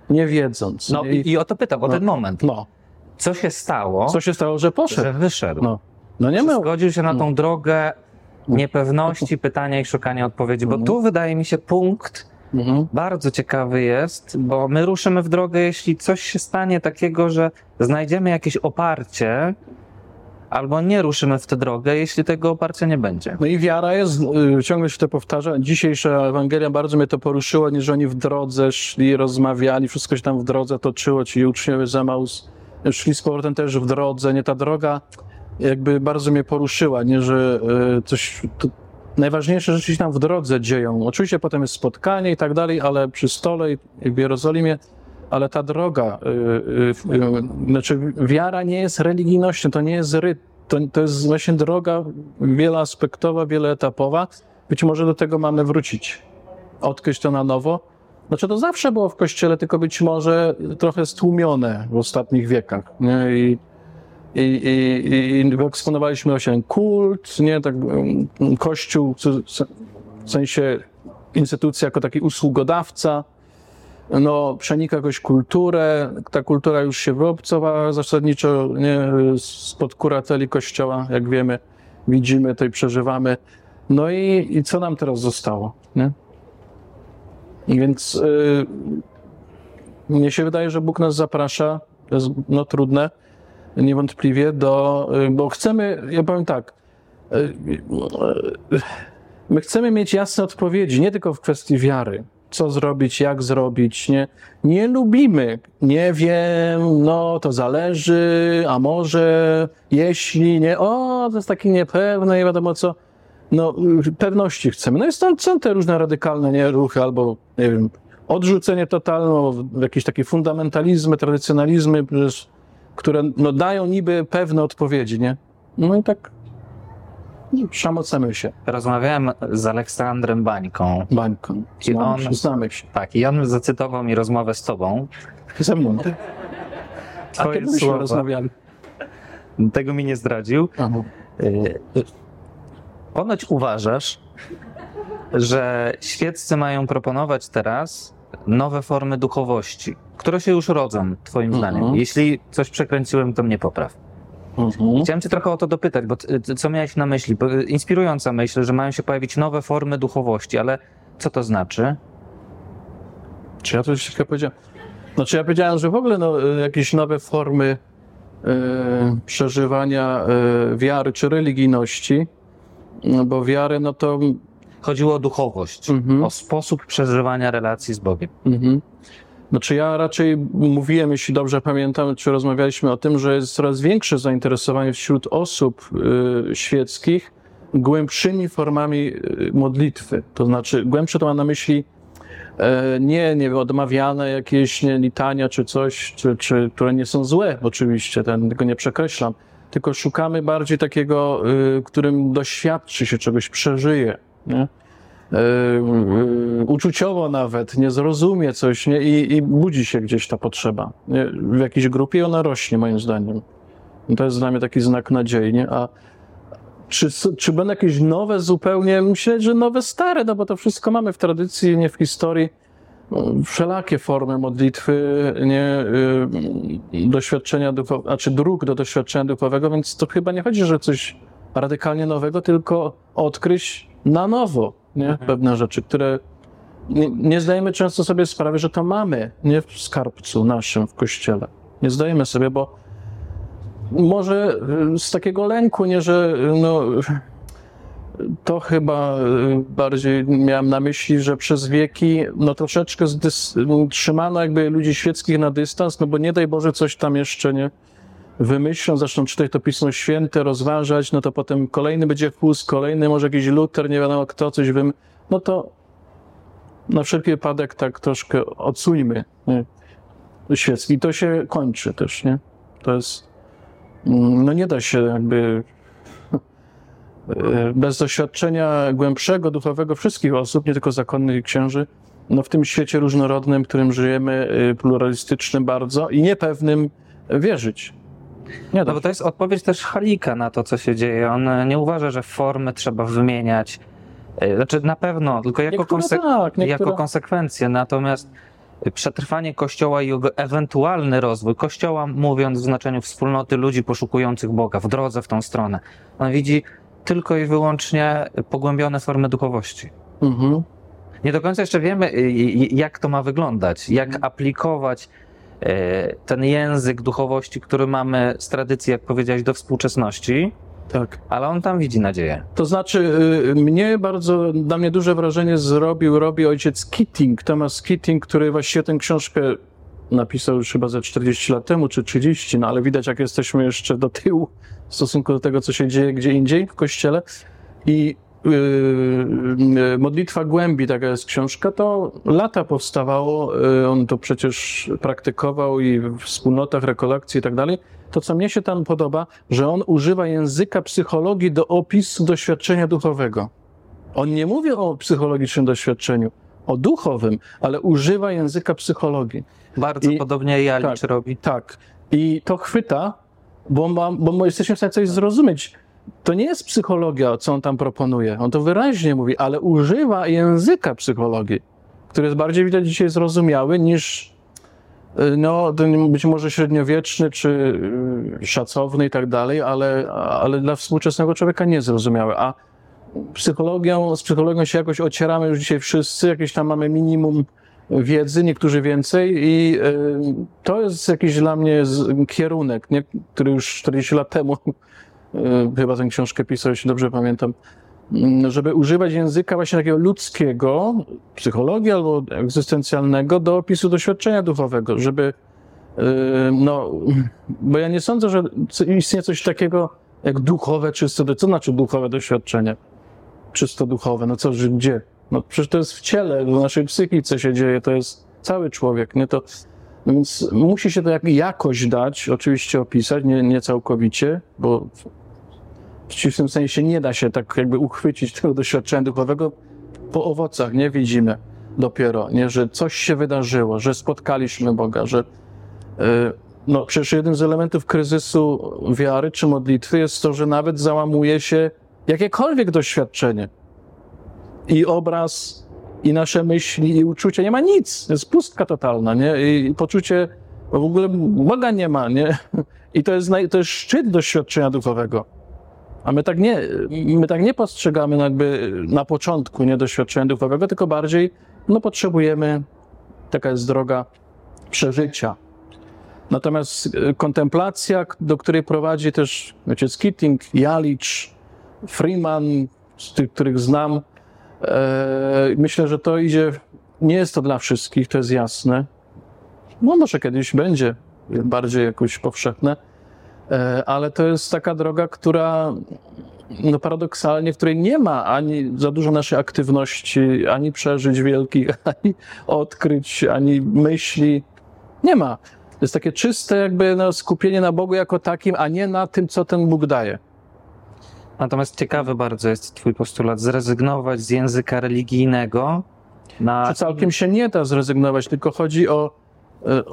Nie wiedząc. No i, i o to pytam, o No. ten moment. no. Co się stało, Co się stało, że poszedł? że wyszedł? No, no nie miał. zgodził się na tą drogę niepewności, pytania i szukania odpowiedzi? Bo tu wydaje mi się punkt Mhm. bardzo ciekawy jest, bo my ruszymy w drogę, jeśli coś się stanie takiego, że znajdziemy jakieś oparcie, albo nie ruszymy w tę drogę, jeśli tego oparcia nie będzie. No i wiara jest, y, ciągle się to powtarza. Dzisiejsza Ewangelia bardzo mnie to poruszyło, nie, że oni w drodze szli, rozmawiali, wszystko się tam w drodze toczyło, ci uczniowie z Emaus szli z powrotem też w drodze, nie ta droga jakby bardzo mnie poruszyła, nie, że y, coś, to, najważniejsze rzeczy się tam w drodze dzieją. Oczywiście potem jest spotkanie i tak dalej, ale przy stole w Jerozolimie, ale ta droga, y, y, y, znaczy wiara nie jest religijnością, to nie jest ryt, to, to jest właśnie droga wieloaspektowa, wieloetapowa. Być może do tego mamy wrócić, odkryć to na nowo. Znaczy to zawsze było w Kościele, tylko być może trochę stłumione w ostatnich wiekach. Nie? I, i, i, i wyeksponowaliśmy właśnie kult, nie, tak, mm, Kościół w sensie instytucja jako taki usługodawca, no, przenika jakąś kulturę, ta kultura już się wyobcowała zasadniczo nie, spod kurateli Kościoła, jak wiemy, widzimy to i przeżywamy. No i, i co nam teraz zostało, nie? I Więc y, mnie się wydaje, że Bóg nas zaprasza, to jest no, trudne, niewątpliwie, do, y, bo chcemy, ja powiem tak, y, y, my chcemy mieć jasne odpowiedzi, nie tylko w kwestii wiary, co zrobić, jak zrobić, nie, nie lubimy, nie wiem, no to zależy, a może, jeśli, nie, o, to jest takie niepewne, nie wiadomo co, no pewności chcemy. No i stąd są te różne radykalne nie, ruchy, albo, nie wiem, odrzucenie totalne, jakieś takie fundamentalizmy, tradycjonalizmy, przecież, które no, dają niby pewne odpowiedzi, nie? No i tak szamocemy się Rozmawiałem z Aleksandrem Bańką. bańką. I Znamy, on- się, znamy się. Tak, i on zacytował mi rozmowę z tobą. Ze mną. A Twoje kiedy byśmy słowa. rozmawiali? Tego mi nie zdradził. Aha. Y, Ponoć uważasz, że świeccy mają proponować teraz nowe formy duchowości, które się już rodzą, twoim Mhm. zdaniem. Jeśli coś przekręciłem, to mnie popraw. Mhm. Chciałem cię trochę o to dopytać, bo ty- co miałeś na myśli? Bo, y, Inspirująca myśl, że mają się pojawić nowe formy duchowości, ale co to znaczy? Czy ja coś takiego powiedziałem? Znaczy ja powiedziałem, że w ogóle no, y, jakieś nowe formy przeżywania wiary czy religijności, no, bo wiary, no to Chodziło o duchowość, Mhm. o sposób przeżywania relacji z Bogiem. Mhm. Znaczy ja raczej mówiłem, jeśli dobrze pamiętam, czy rozmawialiśmy o tym, że jest coraz większe zainteresowanie wśród osób y, świeckich głębszymi formami y, modlitwy. To znaczy głębsze to ma na myśli e, nie, nie wiem, odmawiane jakieś nie, litania czy coś, czy, czy, które nie są złe oczywiście, ten, tego nie przekreślam, tylko szukamy bardziej takiego, y, którym doświadczy się czegoś, przeżyje. Nie? e, uczuciowo nawet, nie zrozumie coś nie? I, i budzi się gdzieś ta potrzeba. Nie? W jakiejś grupie ona rośnie, moim zdaniem. I to jest dla mnie taki znak nadziei. Nie? A czy, czy będą jakieś nowe zupełnie? Myślę, że nowe, stare, no bo to wszystko mamy w tradycji, nie w historii. No, Wszelakie formy modlitwy, nie, y, doświadczenia duchowego, znaczy dróg do doświadczenia duchowego, więc to chyba nie chodzi, że coś radykalnie nowego, tylko odkryć na nowo nie? pewne rzeczy, które nie, nie zdajemy często sobie sprawy, że to mamy nie w skarbcu naszym w kościele. Nie zdajemy sobie, bo może y, z takiego lęku, nie, że y, no, to chyba y, bardziej miałem na myśli, że przez wieki no troszeczkę zdys, trzymano jakby ludzi świeckich na dystans, no bo nie daj Boże coś tam jeszcze nie wymyślą, zaczną czytać to Pismo Święte, rozważać, no to potem kolejny będzie Hus, kolejny może jakiś Luter, nie wiadomo kto, coś wym... No to na wszelki wypadek tak troszkę odsuńmy świecki. I to się kończy też, nie? To jest... mm, No nie da się jakby e, bez doświadczenia głębszego, duchowego wszystkich osób, nie tylko zakonnych i księży, no w tym świecie różnorodnym, w którym żyjemy, y, pluralistycznym bardzo i niepewnym wierzyć. Nie No da bo to jest odpowiedź też Halika na to, co się dzieje. On e, nie uważa, że formy trzeba wymieniać. E, Znaczy na pewno, tylko jako, Niektóre konse- tak, jako konsekwencję. Natomiast e, przetrwanie Kościoła i jego ewentualny rozwój, Kościoła mówiąc w znaczeniu wspólnoty ludzi poszukujących Boga, w drodze w tą stronę, on widzi tylko i wyłącznie pogłębione formy duchowości. Mhm. Nie do końca jeszcze wiemy, jak to ma wyglądać, jak Mhm. aplikować ten język duchowości, który mamy z tradycji, jak powiedziałeś, do współczesności, Tak. ale on tam widzi nadzieję. To znaczy, y, mnie bardzo, na mnie duże wrażenie zrobił, robi ojciec Keating, Thomas Keating, który właściwie tę książkę napisał już chyba ze 40 lat temu, czy 30, no ale widać, jak jesteśmy jeszcze do tyłu w stosunku do tego, co się dzieje gdzie indziej w kościele. I Modlitwa Głębi, taka jest książka, to lata powstawało, yy, on to przecież praktykował i w wspólnotach, rekolekcji i tak dalej. To, co mnie się tam podoba, że on używa języka psychologii do opisu doświadczenia duchowego. On nie mówi o psychologicznym doświadczeniu, o duchowym, ale używa języka psychologii. Bardzo I- podobnie Jalicz tak. robi. Tak. I to chwyta, bo, ma, bo my jesteśmy w stanie coś zrozumieć. To nie jest psychologia, co on tam proponuje. On to wyraźnie mówi, ale używa języka psychologii, który jest bardziej widać dzisiaj zrozumiały niż y, no, ten być może średniowieczny czy y, szacowny i tak dalej, ale, ale dla współczesnego człowieka niezrozumiały. A psychologią, z psychologią się jakoś ocieramy już dzisiaj wszyscy, jakieś tam mamy minimum wiedzy, niektórzy więcej i y, to jest jakiś dla mnie kierunek, nie, który już 40 lat temu chyba tę książkę pisał, jeśli dobrze pamiętam, mm, żeby używać języka właśnie takiego ludzkiego, psychologii albo egzystencjalnego do opisu doświadczenia duchowego, żeby y, no, bo ja nie sądzę, że istnieje coś takiego jak duchowe czysto, co znaczy duchowe doświadczenie? Czysto duchowe, no co, gdzie? No przecież to jest w ciele, w naszej psychice się dzieje, to jest cały człowiek, nie? To, no więc musi się to jak, jakoś dać, oczywiście opisać, nie, nie całkowicie, bo w przeciwnym sensie nie da się tak jakby uchwycić tego doświadczenia duchowego. Po owocach nie widzimy dopiero, nie? Że coś się wydarzyło, że spotkaliśmy Boga, że yy, no przecież jednym z elementów kryzysu wiary czy modlitwy jest to, że nawet załamuje się jakiekolwiek doświadczenie i obraz, i nasze myśli, i uczucia. Nie ma nic. Jest pustka totalna, nie? I poczucie, w ogóle Boga nie ma, nie? I to jest, naj, to jest szczyt doświadczenia duchowego. A my tak nie, my tak nie postrzegamy jakby na początku nie doświadczenia duchowego, tylko bardziej, no potrzebujemy, taka jest droga przeżycia. Natomiast e, kontemplacja, do której prowadzi też ojciec Keating, Jalicz, Freeman, z tych, których znam, e, myślę, że to idzie, nie jest to dla wszystkich, to jest jasne. No może kiedyś będzie bardziej jakoś powszechne, ale to jest taka droga, która no paradoksalnie, w której nie ma ani za dużo naszej aktywności, ani przeżyć wielkich, [LAUGHS] ani odkryć, ani myśli. Nie ma. To jest takie czyste jakby no, skupienie na Bogu jako takim, a nie na tym, co ten Bóg daje. Natomiast ciekawy bardzo jest twój postulat, zrezygnować z języka religijnego na... Czy całkiem się nie da zrezygnować, tylko chodzi o. e, e,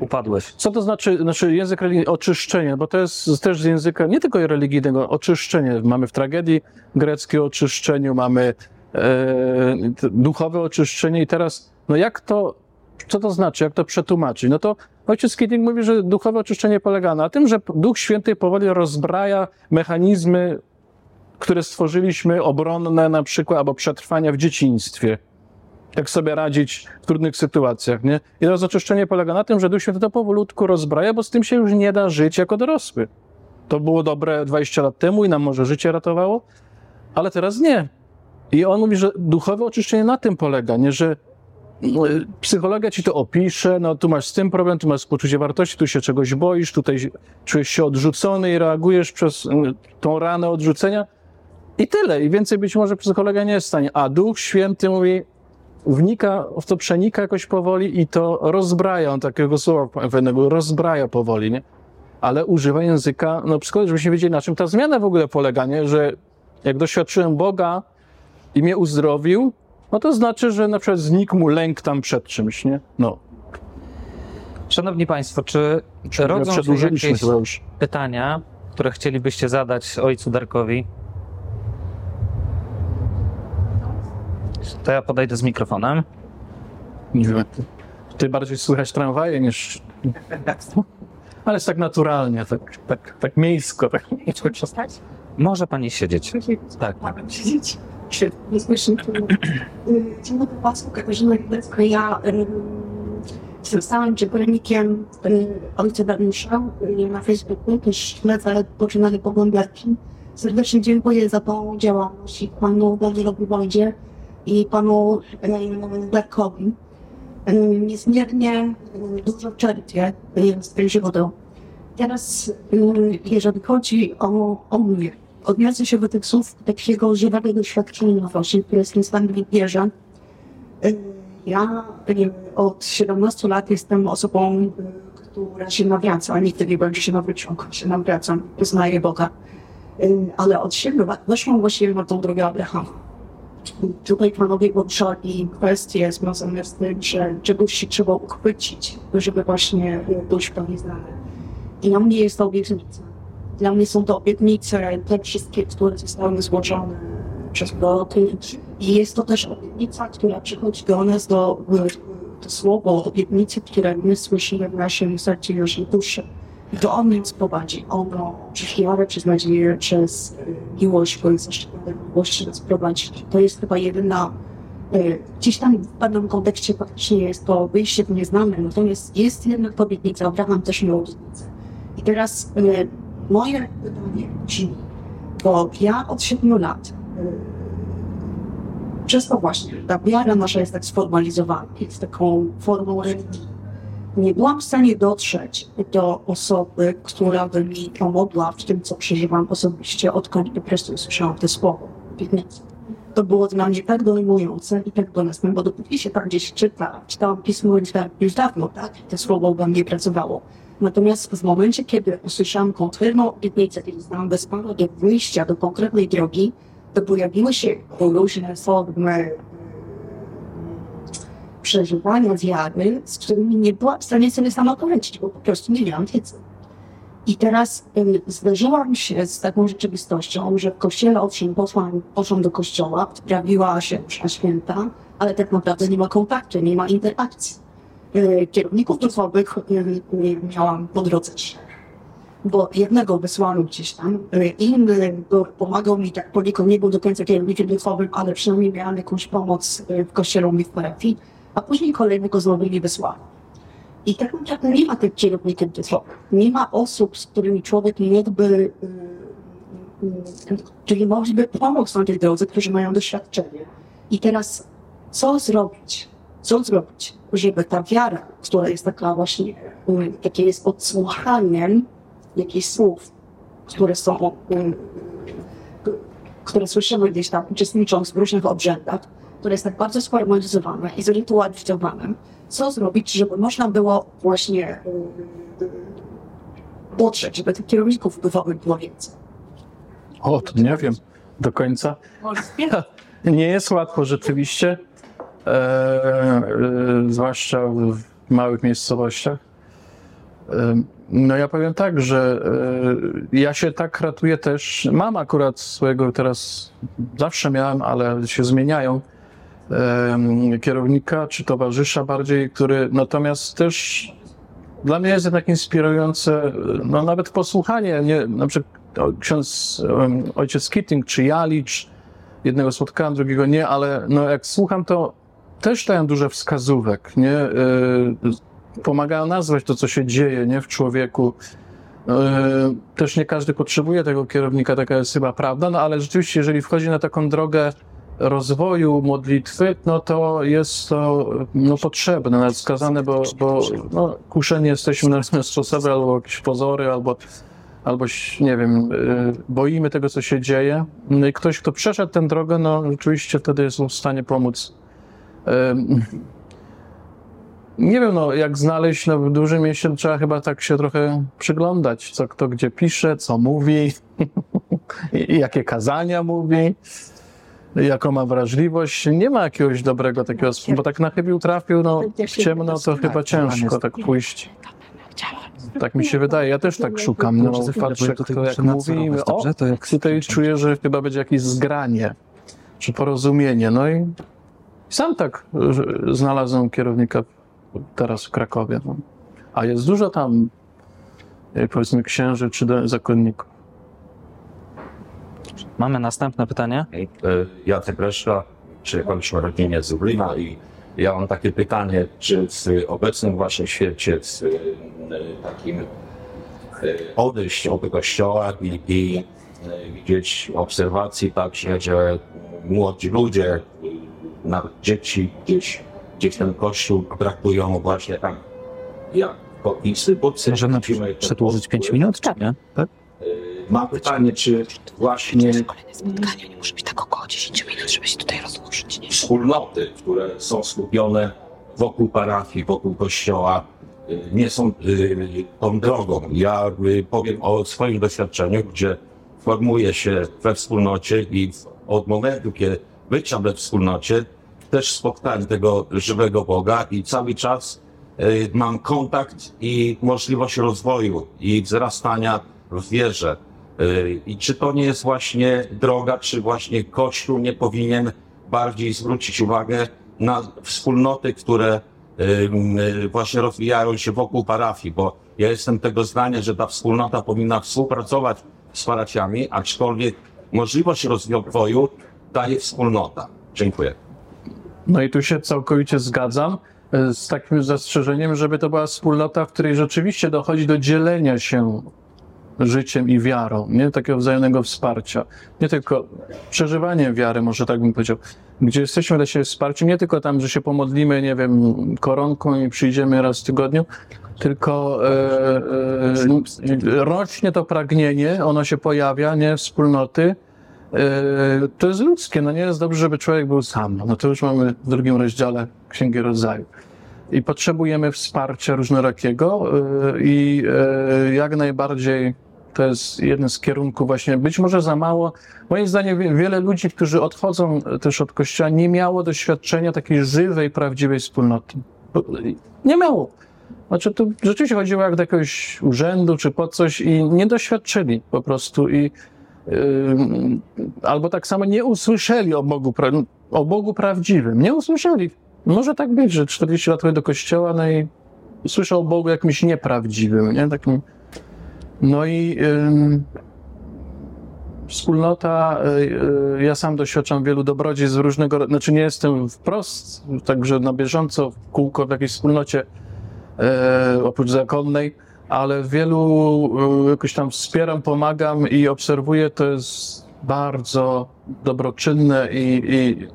Upadłeś. Co to znaczy, znaczy język religijny? Oczyszczenie, bo to jest też z języka nie tylko religijnego, oczyszczenie. Mamy w tragedii greckiej oczyszczeniu, mamy e, duchowe oczyszczenie i teraz, no jak to, co to znaczy, jak to przetłumaczyć? No to ojciec Keating mówi, że duchowe oczyszczenie polega na tym, że Duch Święty powoli rozbraja jak sobie radzić w trudnych sytuacjach, nie? I teraz oczyszczenie polega na tym, że Duch Święty to powolutku rozbraja, bo z tym się już nie da żyć jako dorosły. To było dobre 20 lat temu i nam może życie ratowało, ale teraz nie. I on mówi, że duchowe oczyszczenie na tym polega, nie, że no, psychologia ci to opisze, no tu masz z tym problem, tu masz poczucie wartości, tu się czegoś boisz, tutaj czujesz się odrzucony i reagujesz przez y, tą ranę odrzucenia i tyle. I więcej być może psychologia nie jest w stanie. A Duch Święty mówi, wnika, w to przenika jakoś powoli i to rozbraja, on takiego słowa pewnego, rozbraja powoli, nie? Ale używa języka, no psychologii, żebyśmy wiedzieli, na czym ta zmiana w ogóle polega, nie? Że jak doświadczyłem Boga i mnie uzdrowił, no to znaczy, że na przykład znikł mu lęk tam przed czymś, nie? No. Szanowni Państwo, czy Ja rodzą się jakieś pytania, które chcielibyście zadać ojcu Darkowi? To ja podejdę z mikrofonem. Nie. Ty bardziej słychać tramwaje niż... Ale jest tak naturalnie, tak, tak, tak miejsko. Tak. Może pani siedzieć. Tak. Mogę siedzieć. Y, Dzień dobry Państwu, Katarzyna Chybecka. Ja y, zostałam czytelnikiem Ojca Dariusza na Facebooku, też śledzę poczynane poglądarki. Serdecznie dziękuję za tą działalność i panu Danielowi Wojdzie i panu Darkowi. Y, Niezmiernie dużo czerpię y, z tej źródeł. Teraz, jeżeli chodzi o, o mnie, odniosę się do tych słów takiego żywego doświadczenia właśnie, które jest niezbędnie bierze. Ja od 17 lat jestem osobą, która się nawraca, a nigdy nie będzie się nawróciła, się nawracam, poznaję Boga. Ale od 7 lat weszłam właściwie na tą drogę Abrahama. Tutaj panowie poruszali kwestie związane z tym, że czegoś się trzeba uchwycić, żeby właśnie y, być pełni znany. I dla mnie jest to obietnica. Dla mnie są to obietnice, te wszystkie, które zostały złożone przez proroty. I jest to też obietnica, która przychodzi do nas, do, to słowo obietnicy, które my słyszymy w naszym sercu naszej duszy. I to On nas prowadzi. Ono przez wiarę, przez nadzieję, przez y, miłość, bo jest zaszczepione miłości nas prowadzi. To jest chyba jedyna y, Gdzieś tam w pewnym kontekście faktycznie jest to wyjście w nieznane, natomiast jest jednak obietnica, Abraham też miał obietnicę. I teraz y, moje pytanie brzmi, bo ja od 7 lat, y, przez to właśnie, ta wiara nasza jest tak sformalizowana, jest taką formą religii. Nie byłam w stanie dotrzeć do osoby, która by mi pomogła w tym, co przeżywam osobiście, odkąd po prostu słyszałam te obietnica. To było dla mnie tak dojmujące i tak bolesne, bo dopóki się tam gdzieś czyta, czytałam pismo już, da, już dawno, tak, te słowo we mnie pracowało. Natomiast w momencie, kiedy usłyszałam konkretną obietnicę, kiedy znałam bez do wyjścia do konkretnej drogi, to pojawiły się różne formy przeżywania wiary, z którymi nie byłam w stanie sobie sama poradzić, bo po prostu nie miałam wiedzy. I teraz ym, zderzyłam się z taką rzeczywistością, że w kościele owszem poszłam, poszłam do kościoła, sprawiła się msza święta, ale tak naprawdę nie ma kontaktu, nie ma interakcji. Yy, Kierowników duchowych yy, miałam po drodze. Bo jednego wysłano gdzieś tam, yy, inny pomagał mi tak poniekąd, nie był do końca kierownikiem duchowym, ale przynajmniej miałam jakąś pomoc yy, w kościele mnie w parafii, a później kolejnego znowu mi wysłano. I tak naprawdę nie ma tych kierowników duchowych. Nie ma osób, z którymi człowiek mógłby, y, y, czyli mogliby pomóc na tej drodze, którzy mają doświadczenie. I teraz co zrobić? Co zrobić, żeby ta wiara, która jest taka właśnie, y, takie jest odsłuchaniem jakichś słów, które są, które słyszymy gdzieś tam, uczestnicząc w różnych obrzędach, które jest tak bardzo sformalizowane i zrytualizowane, co zrobić, żeby można było właśnie y, dotrzeć, żeby tych kierowników duchowych było więcej. O, to nie wiem do końca. [LAUGHS] Nie jest łatwo rzeczywiście, e, e, zwłaszcza w małych miejscowościach. E, no ja powiem tak, że e, ja się tak ratuję też. Mam akurat swojego teraz, zawsze miałem, ale się zmieniają, e, kierownika czy towarzysza bardziej, który natomiast też dla mnie jest jednak inspirujące, no nawet posłuchanie, nie, na przykład ksiądz, ojciec Keating czy Jalicz, jednego spotkałem, drugiego nie, ale no jak słucham, to też dają dużo wskazówek, nie? Y, Pomagają nazwać to, co się dzieje, nie? W człowieku. Y, Też nie każdy potrzebuje tego kierownika, taka jest chyba prawda, no ale rzeczywiście, jeżeli wchodzi na taką drogę rozwoju modlitwy, no to jest to no, potrzebne, nawet wskazane, bo, bo no, kuszeni jesteśmy na sposoby albo jakieś pozory, albo, albo nie wiem, y, boimy tego, co się dzieje. No i ktoś, kto przeszedł tę drogę, no rzeczywiście wtedy jest w stanie pomóc. Nie wiem, no, jak znaleźć, no, w dużym mieście trzeba chyba tak się trochę przyglądać, co kto gdzie pisze, co mówi, [LAUGHS] jakie kazania mówi, jaką ma wrażliwość. Nie ma jakiegoś dobrego takiego, bo tak na chybił trafił, no, w ciemno to chyba ciężko tak pójść. Tak mi się wydaje, ja też tak szukam, no, za chwilę, bo patrzę, ja tutaj kto jak mówi, o, dobrze? To jak tutaj czuję, że chyba będzie jakieś zgranie, czy porozumienie, no i sam tak znalazłem kierownika teraz w Krakowie, no. a jest dużo tam, e, powiedzmy, księży czy zakonników. Mamy następne pytanie. E, Jacek Reszka, przyjechaliśmy rodzinnie z Lublina i ja mam takie pytanie, czy w obecnym właśnie świecie, w e, takim e, odejść od kościoła i, i widzieć obserwacji także, że młodzi ludzie, nawet dzieci gdzieś, gdzieś ten kościół traktują właśnie tak jako instytucję. Możemy Widzimy ten przedłużyć 5 minut, czy nie? Tak? Mam pytanie, czy właśnie Kolejne spotkanie nie może być tak około 10 minut, żeby się tutaj rozłożyć. Nie? wspólnoty, które są skupione wokół parafii, wokół kościoła, y, nie są y, tą drogą. Ja y, powiem o swoim doświadczeniu, gdzie formuję się we wspólnocie i w- od momentu, kiedy bycia we wspólnocie, też spotkałem tego żywego Boga i cały czas y, mam kontakt i możliwość rozwoju i wzrastania w wierze. Y, I czy to nie jest właśnie droga, czy właśnie Kościół nie powinien bardziej zwrócić uwagę na wspólnoty, które y, y, właśnie rozwijają się wokół parafii, bo ja jestem tego zdania, że ta wspólnota powinna współpracować z parafiami, aczkolwiek możliwość rozwoju daje wspólnota. Dziękuję. No i tu się całkowicie zgadzam z takim zastrzeżeniem, żeby to była wspólnota, w której rzeczywiście dochodzi do dzielenia się życiem i wiarą, nie takiego wzajemnego wsparcia. Nie tylko przeżywanie wiary, może tak bym powiedział, gdzie jesteśmy dla siebie wsparciem, nie tylko tam, że się pomodlimy, nie wiem, koronką i przyjdziemy raz w tygodniu, tylko e, e, rośnie to pragnienie, ono się pojawia, nie, wspólnoty, E, to jest ludzkie, no nie jest dobrze, żeby człowiek był sam. No to już mamy w drugim rozdziale Księgi Rodzaju. I potrzebujemy wsparcia różnorakiego e, i e, jak najbardziej to jest jeden z kierunków właśnie, być może za mało. Moim zdaniem wie- wiele ludzi, którzy odchodzą też od Kościoła, nie miało doświadczenia takiej żywej, prawdziwej wspólnoty. Nie miało. Znaczy, tu rzeczywiście chodziło jak do jakiegoś urzędu czy po coś i nie doświadczyli po prostu i albo tak samo nie usłyszeli o Bogu, o Bogu prawdziwym. Nie usłyszeli. Może tak być, że 40 lat chodzę do kościoła, no i słyszał o Bogu jakimś nieprawdziwym, nie? Takim... No i ym, wspólnota, y, y, ja sam doświadczam wielu dobrodziejstw różnego, ro- znaczy nie jestem wprost, także na bieżąco w kółko w jakiejś wspólnocie, e, oprócz zakonnej, ale wielu e, jakoś tam wspieram, pomagam i obserwuję, to jest bardzo dobroczynne i, i,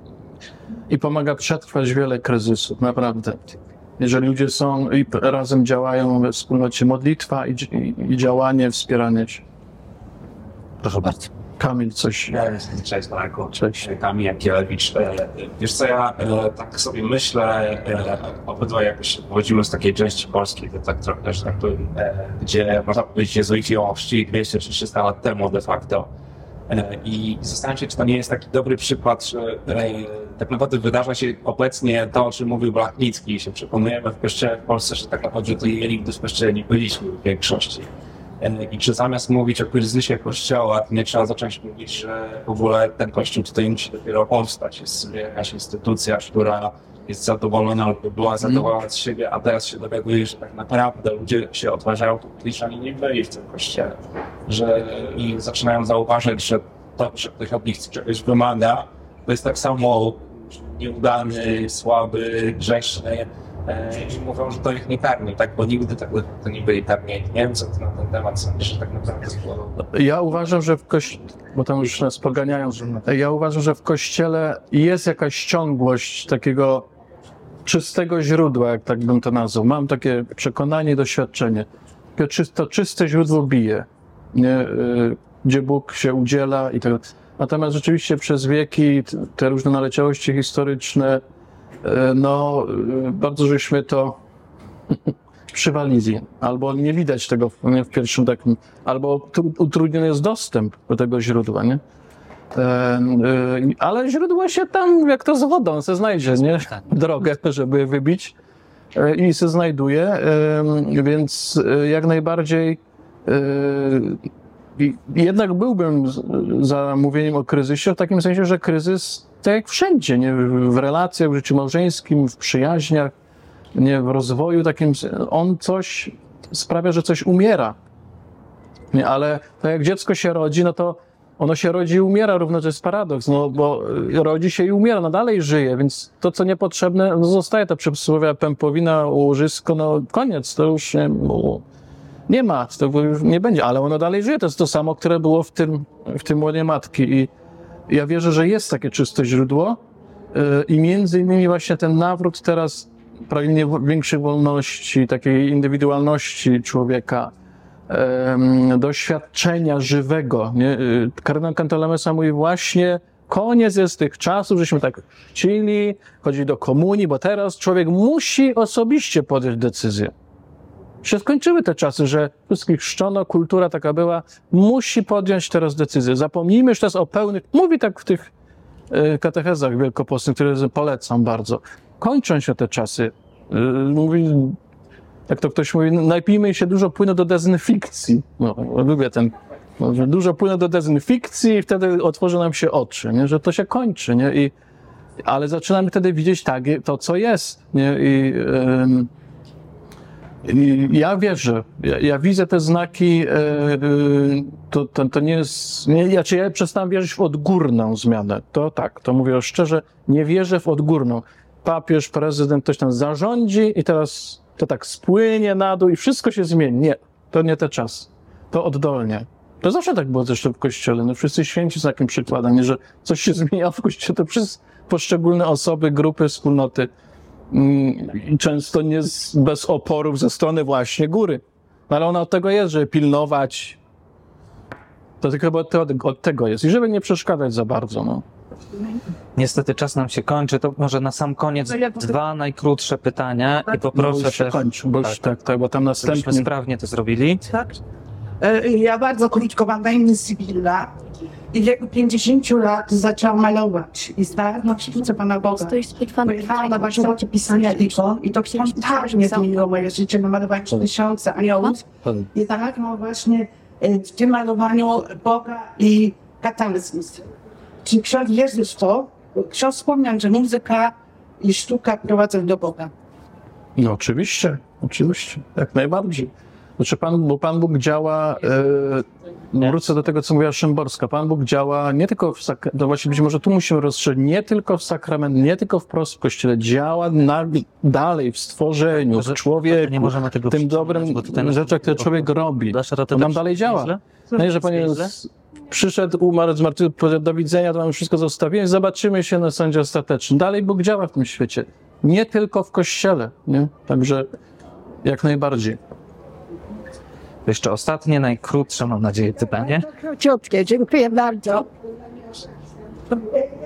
i pomaga przetrwać wiele kryzysów, naprawdę. Jeżeli ludzie są i razem działają we wspólnocie, modlitwa i, i, i działanie, wspieranie się. Proszę bardzo. Kamil, coś. Ja jestem Cześć Marku. Cześć. Kamil Jakielewicz. E, Wiesz co, ja e, tak sobie myślę, e, obydwaj jakoś pochodzimy z takiej części Polski, to tak trochę, że tak powiem, e, gdzie można powiedzieć jezuici ochrzcili 200 czy 300 lat temu de facto. E, I zastanawiam się, czy to nie jest taki dobry przykład, że e, tak naprawdę wydarza się obecnie to, o czym mówił Blachnicki i się przekonujemy w kościele w Polsce, że tak naprawdę to nigdy w kościele nie byliśmy w większości. I czy zamiast mówić o kryzysie kościoła, nie trzeba zacząć mówić, że w ogóle ten kościół tutaj musi dopiero powstać. Jest jakaś instytucja, która jest zadowolona albo była zadowolona z siebie, a teraz się dowiaduje, że tak naprawdę ludzie się odważają oni nie byli w tym kościele. Że i zaczynają zauważać, że to, że ktoś od nich czegoś wymaga, to jest tak samo nieudany, słaby, grzeszny. I mówią, że to ich nie karmi, tak? Bo nigdy tak, to nie byli karmieni. Nie wiem, co ty na ten temat sądzisz, tak naprawdę było. Ja uważam, że w kościele, bo tam już nas poganiają, ja uważam, że w kościele jest jakaś ciągłość takiego czystego źródła, jak tak bym to nazwał. Mam takie przekonanie, doświadczenie. To czyste, źródło bije, nie? Y, gdzie Bóg się udziela i tak. Natomiast rzeczywiście przez wieki te różne naleciałości historyczne, no y, bardzo żeśmy to [LAUGHS] przywalili, albo nie widać tego w, nie, w pierwszym takim, albo tru- utrudniony jest dostęp do tego źródła, nie? E, e, ale źródło się tam, jak to z wodą, se znajdzie, nie? [LAUGHS] Drogę, żeby wybić e, i se znajduje, e, więc e, jak najbardziej e, jednak byłbym za mówieniem o kryzysie, w takim sensie, że kryzys, tak jak wszędzie, nie? w relacjach, w życiu małżeńskim, w przyjaźniach, nie? w rozwoju takim, on coś sprawia, że coś umiera. Nie? Ale tak jak dziecko się rodzi, no to ono się rodzi i umiera równo, to jest paradoks, no bo y, rodzi się i umiera, no dalej żyje, więc to, co niepotrzebne, no zostaje ta przysłowia pępowina, łożysko, no koniec, to już nie, nie ma, to już nie będzie, ale ono dalej żyje, to jest to samo, które było w tym, w tym łonie matki i ja wierzę, że jest takie czyste źródło y, i między innymi właśnie ten nawrót teraz, pragnienie większej wolności, takiej indywidualności człowieka, doświadczenia żywego. Nie? Y, Kardynał Cantalamessa mówi właśnie koniec jest tych czasów, żeśmy tak chcieli, chodzi do komunii, bo teraz człowiek musi osobiście podjąć decyzję. Się skończyły te czasy, że wszystkich chrzczono, kultura taka była, musi podjąć teraz decyzję. Zapomnijmy już teraz o pełnych, mówi tak w tych e, katechezach wielkopostnych, które polecam bardzo. Kończą się te czasy. E, Mówi, jak to ktoś mówi, najpijmy się dużo płynu do dezynfekcji. No, lubię ten, no, dużo płynu do dezynfekcji i wtedy otworzą nam się oczy, nie? że to się kończy. Nie? I, ale zaczynamy wtedy widzieć tak, to, co jest. Nie? I, i ja wierzę, ja, ja widzę te znaki, e, e, to, to, to nie jest, nie, ja, czy ja przestałem wierzyć w odgórną zmianę, to tak, to mówię szczerze, nie wierzę w odgórną. Papież, prezydent, ktoś tam zarządzi i teraz to tak spłynie na dół i wszystko się zmieni. Nie, to nie te czas, to oddolnie. To zawsze tak było zresztą w Kościele, no wszyscy święci są takim przykładem, że coś się [LAUGHS] zmienia w Kościele, to przez poszczególne osoby, grupy, wspólnoty. Mm, i często nie z, bez oporów ze strony właśnie góry. No ale ona od tego jest, żeby pilnować. To tylko chyba od, od tego jest. I żeby nie przeszkadzać za bardzo. No. Niestety czas nam się kończy, to może na sam koniec dwa najkrótsze pytania i No, poproszę już się też, kończy, bo już tak, tak, bo tam następnie. sprawnie to zrobili. Tak. E, Ja bardzo krótko mam na imię Sybilla. I w wieku 50 lat zaczęłam malować. I znalazłam sztuce Pana Boga. To jest bitwa Pojechałam na warsztacie pisania ikon i to fantastycznie zmieniło moje życie. Namalowałam tysiące aniołów. I znalazłam właśnie e, w tym malowaniu Boga i katalizm. Czy ksiądz w to? Ksiądz wspomniał, że muzyka i sztuka prowadzą do Boga. No oczywiście, oczywiście, jak najbardziej. Znaczy Pan, bo Pan Bóg działa, e, wrócę do tego, co mówiła Szymborska, Pan Bóg działa nie tylko w sak- no właśnie być może tu musimy rozstrzygać, nie tylko w sakrament, nie tylko wprost w Kościele, działa na, dalej w stworzeniu, w Że- człowieku, nie możemy tego w tym dobrym rzeczach, które człowiek robi. To nam dalej działa. No i że Panie przyszedł, umarł, zmartwychwstał, powiedział do widzenia, to mam wszystko zostawiłem, zobaczymy się na sądzie ostatecznym. Dalej Bóg działa w tym świecie. Nie tylko w Kościele, nie? Także jak najbardziej. Jeszcze ostatnie, najkrótsze, mam nadzieję, pytanie. Króciutkie, dziękuję bardzo. Ja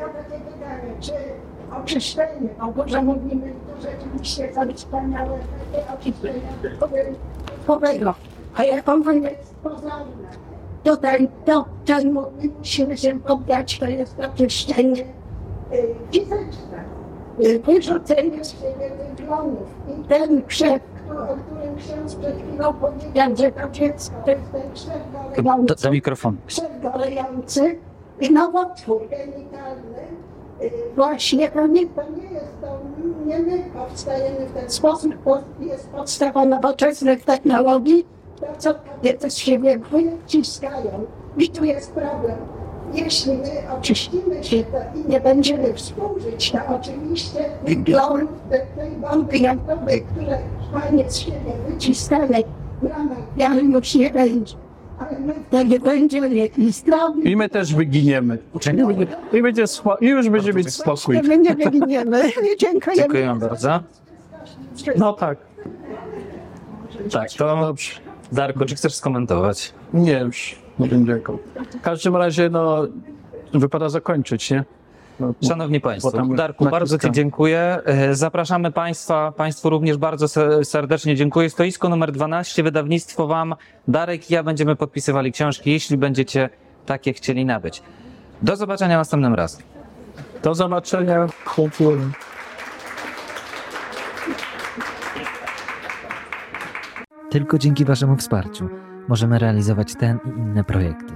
takie pytanie, czy oczyszczenie, o Boże mówimy, to rzeczywiście to wspaniałe oczyszczenie duchowego, a jak ono jest pozorne, to ten, to ten musimy się poddać, to jest oczyszczenie fizyczne, y, wyrzucenie z siebie tych glonów i ten który- o którym ksiądz przed chwilą powiedział, to dziecko to jest ten Do, do mikrofonu. przegolejący i nowotwór genitalny. Właśnie to nie, to nie jest to, nie my powstajemy w ten sposób, bo jest podstawa nowoczesnych technologii, to co kobiety z siebie wyciskają. I tu jest problem. Jeśli my oczyścimy się to i nie będziemy współżyć, to oczywiście glon tej bomby jądrowej, które fajnie z siebie wyciskane w ramach wiary już nie będzie. Ale my wtedy będziemy i zdrowi. I my też wyginiemy. I, będzie spo- I już będzie mieć spokój. My nie wyginiemy. [LAUGHS] Dziękujemy. Dziękuję bardzo. No tak. Tak, to Dobrze. Darku, czy chcesz skomentować? Nie już. Jako. W każdym razie, no, wypada zakończyć, nie? No, Szanowni Państwo, Darku, bardzo Ci dziękuję. E, Zapraszamy Państwa, Państwu również bardzo se- serdecznie dziękuję. Stoisko numer 12, wydawnictwo Wam, Darek i ja będziemy podpisywali książki, jeśli będziecie takie chcieli nabyć. Do zobaczenia następnym razem. Do zobaczenia. Tylko dzięki Waszemu wsparciu możemy realizować ten i inne projekty.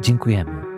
Dziękujemy.